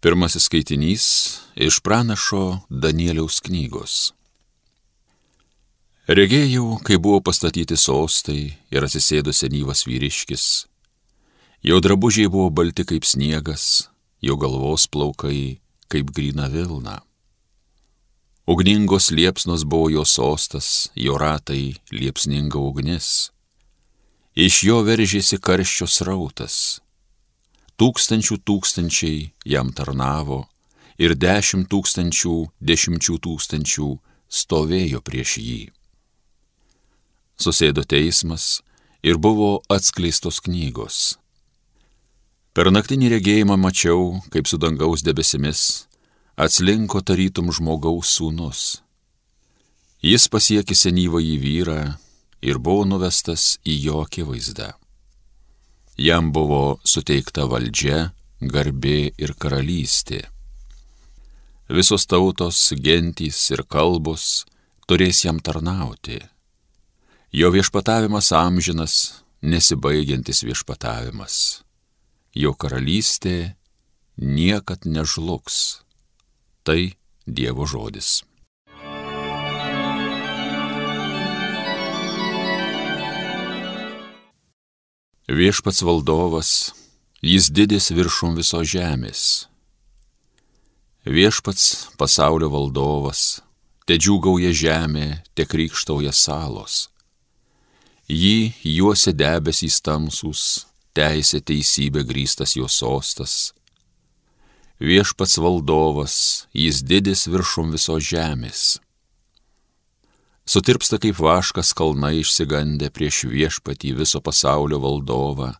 Pirmasis skaitinys iš pranašo Danieliaus knygos. Regėjau, kai buvo pastatyti sostai ir atsisėdo senyvas vyriškis. Jo drabužiai buvo balti kaip sniegas, jo galvos plaukai kaip grina Vilna. Ugningos liepsnos buvo jo sostas, jo ratai liepsninga ugnis. Iš jo veržėsi karščio srautas tūkstančių tūkstančiai jam tarnavo ir dešimt tūkstančių dešimčių tūkstančių stovėjo prieš jį. Susėdo teismas ir buvo atskleistos knygos. Per naktinį regėjimą mačiau, kaip su dangaus debesimis atslinko tarytum žmogaus sūnus. Jis pasiekė senyvąjį vyrą ir buvo nuvestas į jo akivaizdą. Jam buvo suteikta valdžia, garbė ir karalystė. Visos tautos, gentys ir kalbos turės jam tarnauti. Jo viešpatavimas amžinas, nesibaigiantis viešpatavimas. Jo karalystė niekad nežlugs. Tai Dievo žodis. Viešpats valdovas, jis didis viršum viso žemės. Viešpats pasaulio valdovas, te džiūgauja žemė, te krikštauja salos. Jį juose debesys tamsus, teisė teisybė grįstas jo sostas. Viešpats valdovas, jis didis viršum viso žemės sutirpsta kaip vaškas kalnai išsigandę prieš viešpatį viso pasaulio valdovą.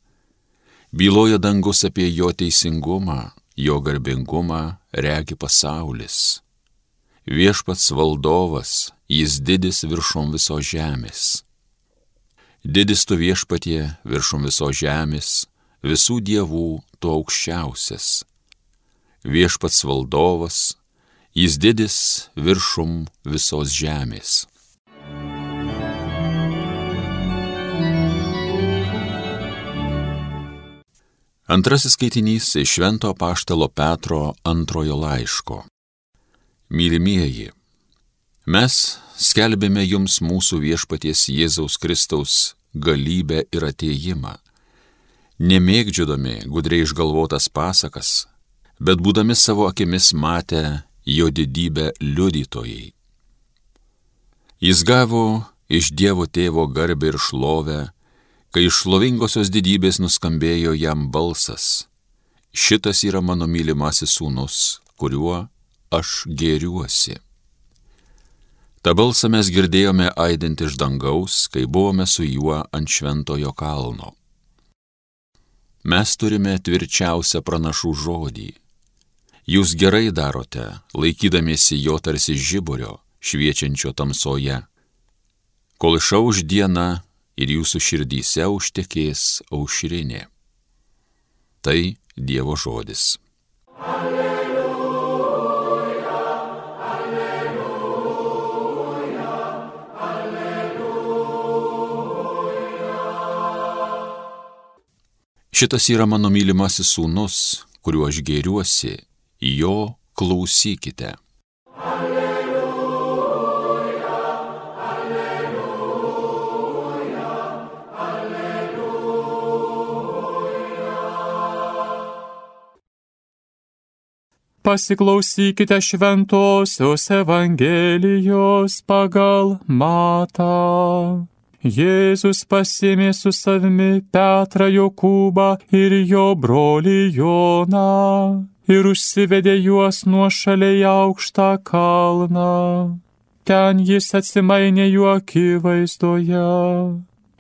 Byloja dangus apie jo teisingumą, jo garbingumą regi pasaulis. Viešpats valdovas, jis didis viršum viso žemės. Didis tu viešpatie viršum viso žemės, visų dievų tu aukščiausias. Viešpats valdovas, jis didis viršum visos žemės. Antrasis skaitinys iš Švento Paštalo Petro antrojo laiško. Mylimieji, mes skelbėme jums mūsų viešpaties Jėzaus Kristaus galybę ir ateimą, nemėgdžiodami gudriai išgalvotas pasakas, bet būdami savo akimis matę jo didybę liudytojai. Jis gavo iš Dievo tėvo garbę ir šlovę, kai iš šlovingosios didybės nuskambėjo jam balsas. Šitas yra mano mylimasis sūnus, kuriuo aš gėriuosi. Ta balsą mes girdėjome aidint iš dangaus, kai buvome su juo ant šventojo kalno. Mes turime tvirčiausią pranašų žodį. Jūs gerai darote, laikydamiesi jo tarsi žiburio, šviečiančio tamsoje. Kol išauž diena ir jūsų širdyse užtekės aušrinė. Tai Dievo žodis. Alleluja, alleluja, alleluja. Šitas yra mano mylimasis sūnus, kuriuo aš gėriuosi, jo klausykite. Pasiklausykite šventosios Evangelijos pagal matą. Jėzus pasimė su savimi Petrą Jokūbą ir jo brolį Joną ir užsivedė juos nuo šaliai aukštą kalną. Ten jis atsimainė jų akivaizdoje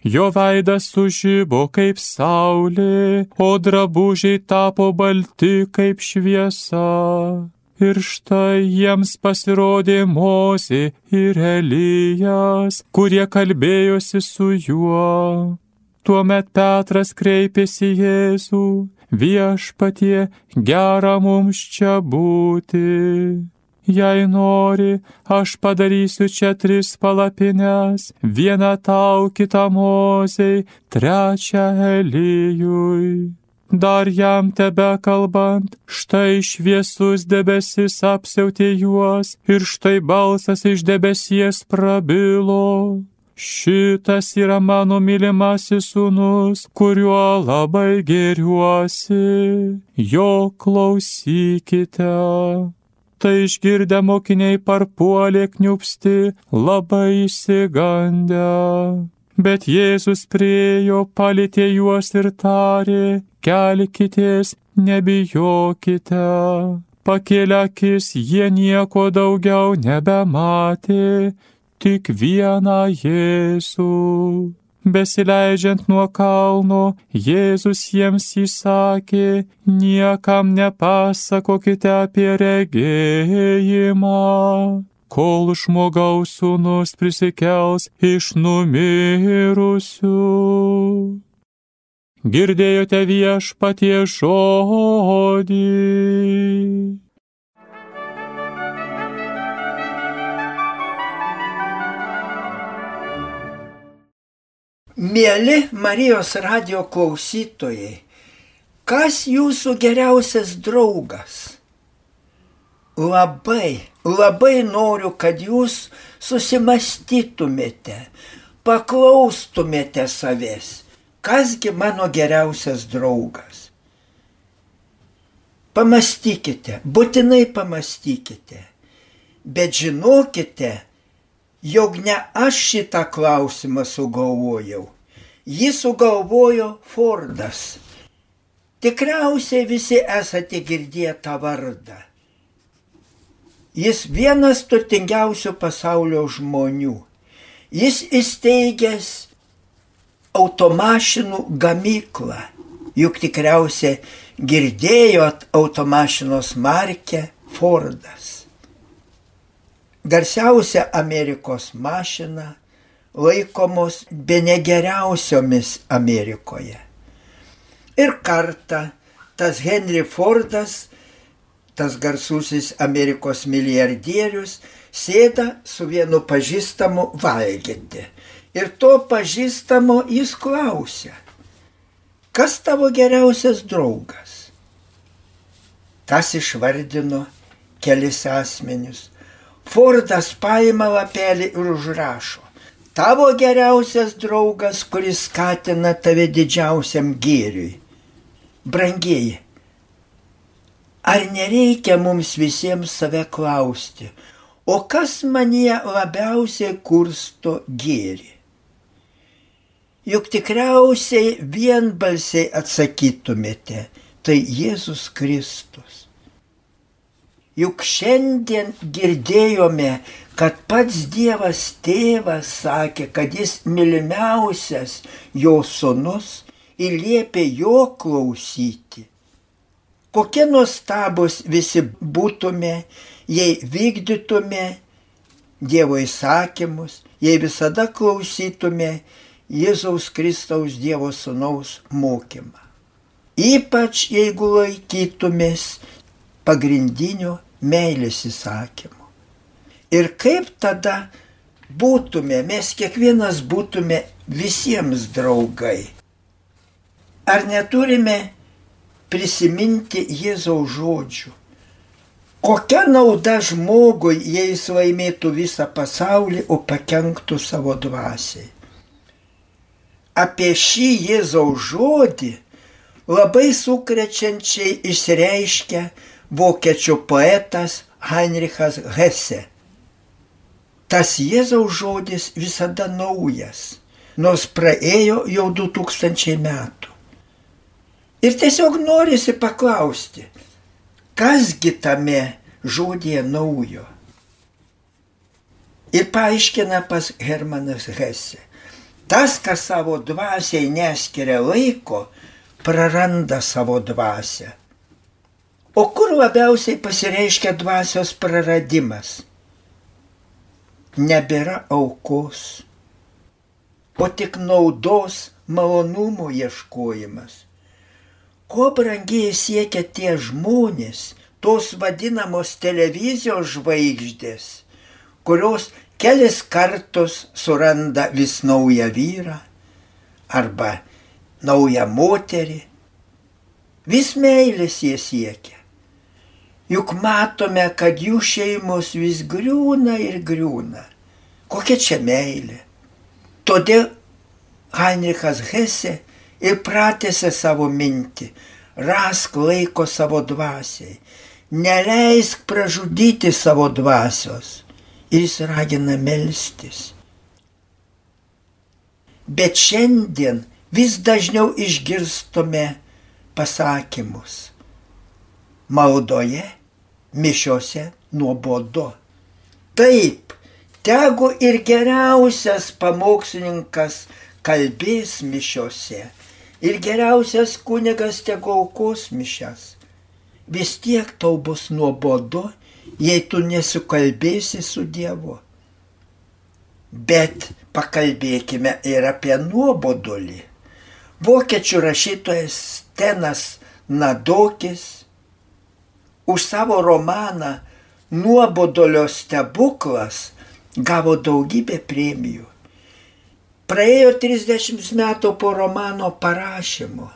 Jo veidas sužybo kaip saulė, o drabužiai tapo balti kaip šviesa. Ir štai jiems pasirodė Mozė ir Elijas, kurie kalbėjosi su juo. Tuomet Petras kreipėsi Jėzų, viešpatie, gera mums čia būti. Jei nori, aš padarysiu čia tris palapines, vieną tau, kitą mozei, trečią Elyjui. dar jam tebe kalbant, štai šviesus debesis apsiautė juos ir štai balsas iš debesies prabilo. Šitas yra mano mylimasis sūnus, kuriuo labai geriuosi, jo klausykite. Tai išgirdę mokiniai parpuolė kniupsti, labai įsigandę. Bet Jėzus priejo, palėtė juos ir tarė, kelkitės, nebijokite. Pakėlę akis, jie nieko daugiau nebematė, tik vieną Jėzų. Besileidžiant nuo kalno, Jėzus jiems įsakė, niekam nepasakokite apie regėjimą, kol žmogaus sūnus prisikels iš numirusių. Girdėjote viešpatie žodį. Mėly Marijos radio klausytojai, kas jūsų geriausias draugas? Labai, labai noriu, kad jūs susimastytumėte, paklaustumėte savęs, kasgi mano geriausias draugas. Pamastykite, būtinai pamastykite, bet žinokite, jog ne aš šitą klausimą sugalvojau. Jį sugalvojo Fordas. Tikriausiai visi esate girdėję tą vardą. Jis vienas turtingiausių pasaulio žmonių. Jis įsteigęs automašinų gamyklą. Juk tikriausiai girdėjot automašinos markę Fordas garsiausia Amerikos mašina, laikomos be negeriausiomis Amerikoje. Ir kartą tas Henry Fordas, tas garsusis Amerikos milijardierius, sėda su vienu pažįstamu valgyti. Ir to pažįstamo jis klausia, kas tavo geriausias draugas? Tas išvardino kelis asmenius Fordas paima lapelį ir užrašo. Tavo geriausias draugas, kuris skatina tave didžiausiam gėriui. Brangieji, ar nereikia mums visiems save klausti, o kas manie labiausiai kursto gėrį? Juk tikriausiai vienbalsiai atsakytumėte, tai Jėzus Kristus. Juk šiandien girdėjome, kad pats Dievas tėvas sakė, kad jis mylimiausias jo sunus ir liepė jo klausyti. Kokie nuostabus visi būtume, jei vykdytume Dievo įsakymus, jei visada klausytume Jėzaus Kristaus Dievo sunaus mokymą. Ypač jeigu laikytumės pagrindinio meilės įsakymų. Ir kaip tada būtume, mes kiekvienas būtume visiems draugai. Ar neturime prisiminti Jėzaus žodžių? Kokia nauda žmogui, jei jis laimėtų visą pasaulį, o pakenktų savo dvasiai? Apie šį Jėzaus žodį labai sukrečiančiai išreiškia vokiečių poetas Heinrichas Hesse. Tas Jėzaus žodis visada naujas, nors praėjo jau 2000 metų. Ir tiesiog norisi paklausti, kasgi tame žodėje naujo. Ir paaiškina pas Hermanas Hesse. Tas, kas savo dvasiai neskiria laiko, praranda savo dvasę. O kur labiausiai pasireiškia dvasios praradimas? Nebėra aukos, o tik naudos malonumo ieškojimas. Ko brangiai siekia tie žmonės, tos vadinamos televizijos žvaigždės, kurios kelis kartus suranda vis naują vyrą arba naują moterį Vis meilės jie siekia. Juk matome, kad jų šeimos vis griūna ir griūna. Kokia čia meilė? Todėl Heinrichas Hesse ir pratėsi savo mintį, rask laiko savo dvasiai, neleisk pražudyti savo dvasios. Ir jis ragina melstis. Bet šiandien vis dažniau išgirstume pasakymus. Maldoje, mišiose nuobodu. Taip, tegu ir geriausias pamokslininkas kalbės mišiose ir geriausias kunigas tegu aukos mišes. Vis tiek tau bus nuobodu, jei tu nesukalbėsi su Dievu. Bet pakalbėkime ir apie nuobodulį. Vokiečių rašytojas Tenas Nadokis už savo romaną Nuobodolio stebuklas gavo daugybę premijų. Praėjo 30 metų po romano parašymo.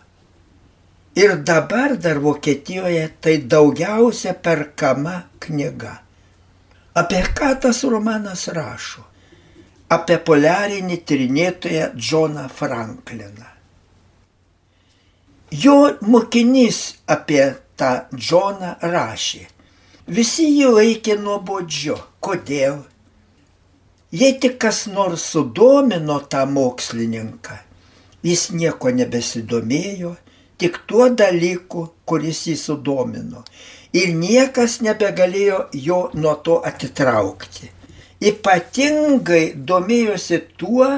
Ir dabar dar Vokietijoje tai daugiausia perkama knyga. Apie ką tas romanas rašo? Apie poliarinį tyrinėtoją Džoną Frankliną. Jo mokinys apie tą Džoną rašė. Visi jį laikė nuobodžiu. Kodėl? Jei tik kas nors sudomino tą mokslininką, jis nieko nebesidomėjo, tik tuo dalyku, kuris jį sudomino. Ir niekas nebegalėjo jo nuo to atitraukti. Ypatingai domėjosi tuo,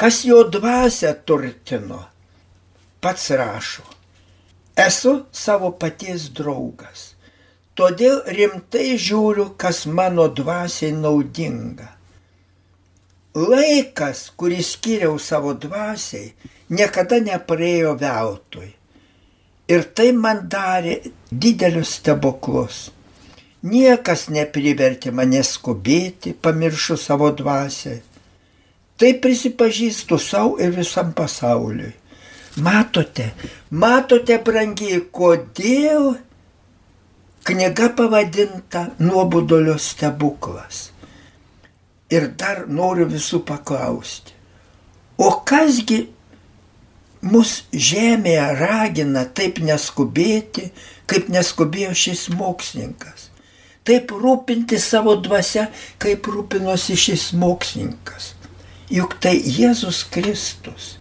kas jo dvasę turtino. Pats rašo, esu savo paties draugas Todėl rimtai žiūriu, kas mano dvasiai naudinga. Laikas, kurį skiriau savo dvasiai, niekada nepraėjo veltui. Ir tai man darė didelius stebuklus. Niekas neprivertė mane skubėti, pamiršu savo dvasiai. Tai prisipažįstu savo ir visam pasauliui. Matote, matote, brangiai, kodėl Knyga pavadinta Nuobodolio stebuklas. Ir dar noriu visų paklausti, o kasgi mus žemėje ragina taip neskubėti, kaip neskubėjo šis mokslininkas. Taip rūpinti savo dvasia, kaip rūpinosi šis mokslininkas. Juk tai Jėzus Kristus.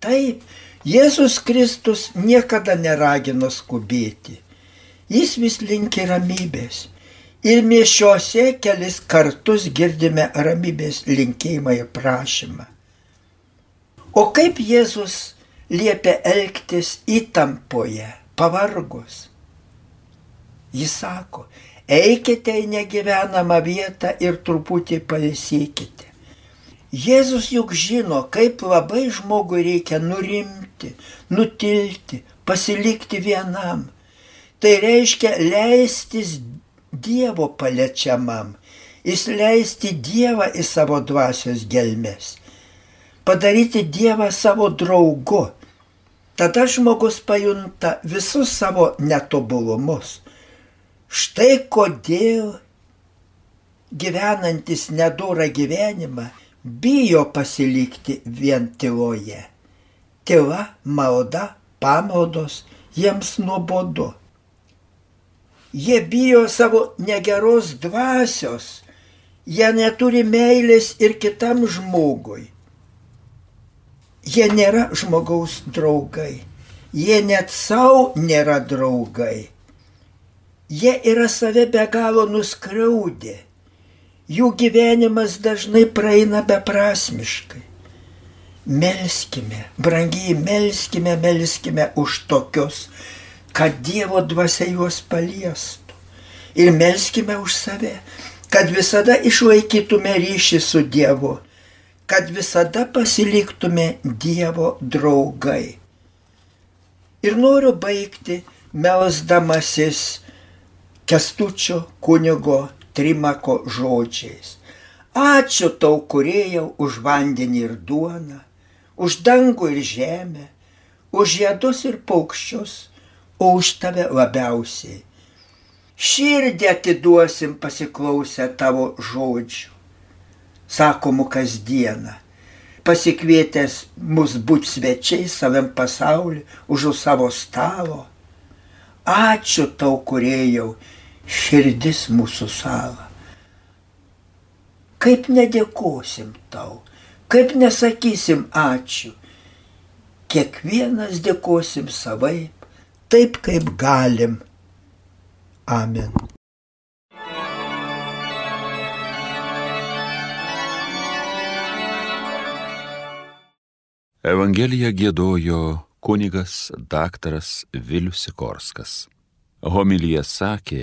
Taip, Jėzus Kristus niekada neragino skubėti jis vis linki ramybės. Ir mišiuose kelis kartus girdime ramybės linkėjimą ir prašymą. O kaip Jėzus liepia elgtis įtampoje, pavargus? Jis sako, eikite į negyvenamą vietą ir truputį palisykite. Jėzus juk žino, kaip labai žmogui reikia nurimti, nutilti, pasilikti vienam Tai reiškia leistis Dievo paliečiamam, įsileisti Dievą į savo dvasios gelmes, padaryti Dievą savo draugu. Tada žmogus pajunta visus savo netobulumus. Štai kodėl gyvenantis nedorą gyvenimą bijo pasilikti vien tyloje. Tyla, malda, pamaldos jiems nuobodu. Jie bijo savo negeros dvasios, jie neturi meilės ir kitam žmogui. Jie nėra žmogaus draugai, jie net savo nėra draugai. Jie yra save be galo nuskriaudę, jų gyvenimas dažnai praeina beprasmiškai. Melskime, brangiai melskime, melskime už tokius kad Dievo dvasia juos paliestų. Ir melskime už save, kad visada išlaikytume ryšį su Dievu, kad visada pasiliktume Dievo draugai. Ir noriu baigti melsdamasis kestučio kunigo trimako žodžiais. Ačiū tau, kuriejau, už vandenį ir duoną, už dangų ir žemę, už žiedus ir paukščius, o už tave labiausiai. Širdį atiduosim pasiklausę tavo žodžių, sakomų kasdieną, pasikvietęs mus būti svečiai savam pasauliu, už savo stalo. Ačiū tau, kuriejau, širdis mūsų salą. Kaip nedėkosim tau, kaip nesakysim ačiū, kiekvienas dėkosim savaip, taip kaip galim. Amen. Evangeliją gėdojo kunigas daktaras Vilius Sikorskas. Homilyje sakė